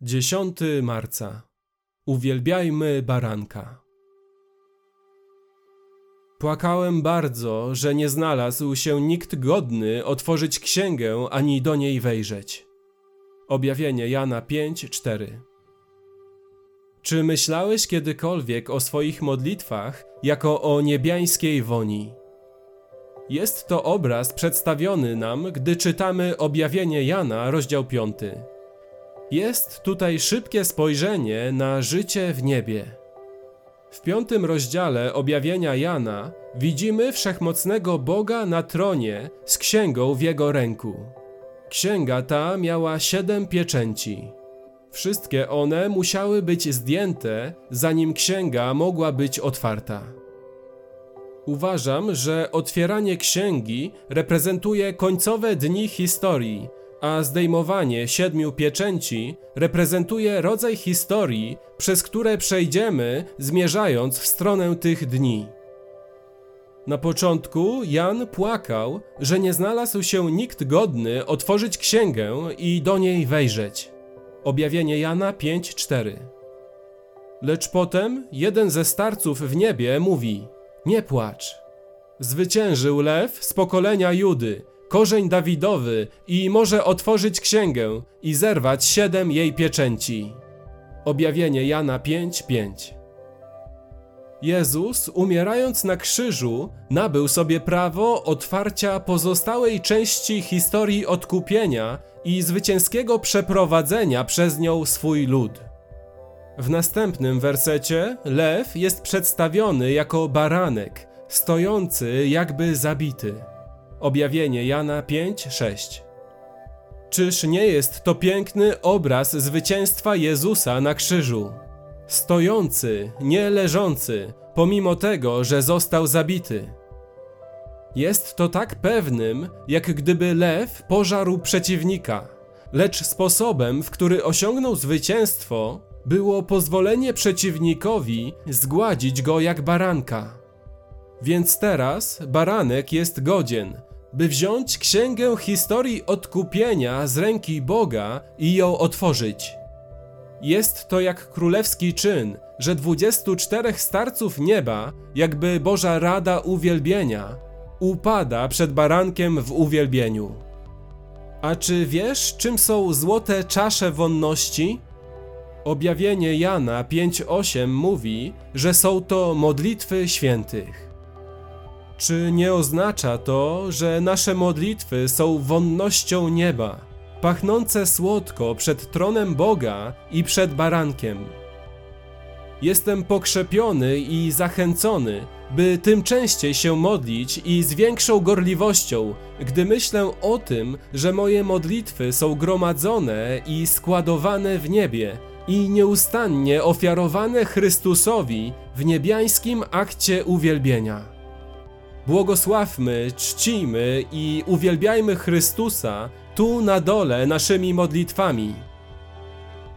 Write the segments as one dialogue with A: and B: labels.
A: 10 marca. Uwielbiajmy baranka. Płakałem bardzo, że nie znalazł się nikt godny otworzyć księgę ani do niej wejrzeć. Objawienie Jana 5:4. Czy myślałeś kiedykolwiek o swoich modlitwach jako o niebiańskiej woni? Jest to obraz przedstawiony nam, gdy czytamy objawienie Jana, rozdział 5. Jest tutaj szybkie spojrzenie na życie w niebie. W piątym rozdziale objawienia Jana widzimy wszechmocnego Boga na tronie z księgą w jego ręku. Księga ta miała siedem pieczęci. Wszystkie one musiały być zdjęte, zanim księga mogła być otwarta. Uważam, że otwieranie księgi reprezentuje końcowe dni historii, a zdejmowanie siedmiu pieczęci reprezentuje rodzaj historii, przez które przejdziemy, zmierzając w stronę tych dni. Na początku Jan płakał, że nie znalazł się nikt godny otworzyć księgę i do niej wejrzeć. Objawienie Jana 5:4. Lecz potem jeden ze starców w niebie mówi: Nie płacz. Zwyciężył lew z pokolenia Judy, korzeń Dawidowy i może otworzyć księgę i zerwać siedem jej pieczęci. Objawienie Jana 5:5. Jezus, umierając na krzyżu, nabył sobie prawo otwarcia pozostałej części historii odkupienia i zwycięskiego przeprowadzenia przez nią swój lud. W następnym wersecie lew jest przedstawiony jako baranek, stojący jakby zabity. Objawienie Jana 5:6. Czyż nie jest to piękny obraz zwycięstwa Jezusa na krzyżu? Stojący, nie leżący, pomimo tego, że został zabity. Jest to tak pewnym, jak gdyby lew pożarł przeciwnika, lecz sposobem, w który osiągnął zwycięstwo, było pozwolenie przeciwnikowi zgładzić go jak baranka. Więc teraz baranek jest godzien, by wziąć księgę historii odkupienia z ręki Boga i ją otworzyć. Jest to jak królewski czyn, że 24 starców nieba, jakby Boża Rada Uwielbienia, upada przed barankiem w uwielbieniu. A czy wiesz, czym są złote czasze wonności? Objawienie Jana 5:8 mówi, że są to modlitwy świętych. Czy nie oznacza to, że nasze modlitwy są wonnością nieba, pachnące słodko przed tronem Boga i przed barankiem? Jestem pokrzepiony i zachęcony, by tym częściej się modlić i z większą gorliwością, gdy myślę o tym, że moje modlitwy są gromadzone i składowane w niebie i nieustannie ofiarowane Chrystusowi w niebiańskim akcie uwielbienia. Błogosławmy, czcijmy i uwielbiajmy Chrystusa tu na dole naszymi modlitwami.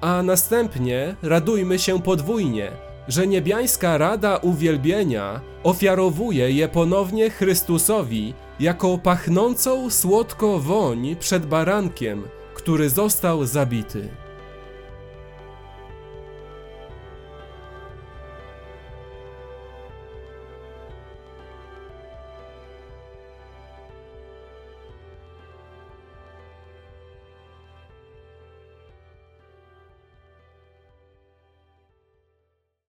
A: A następnie radujmy się podwójnie, że niebiańska rada uwielbienia ofiarowuje je ponownie Chrystusowi jako pachnącą słodko woń przed barankiem, który został zabity.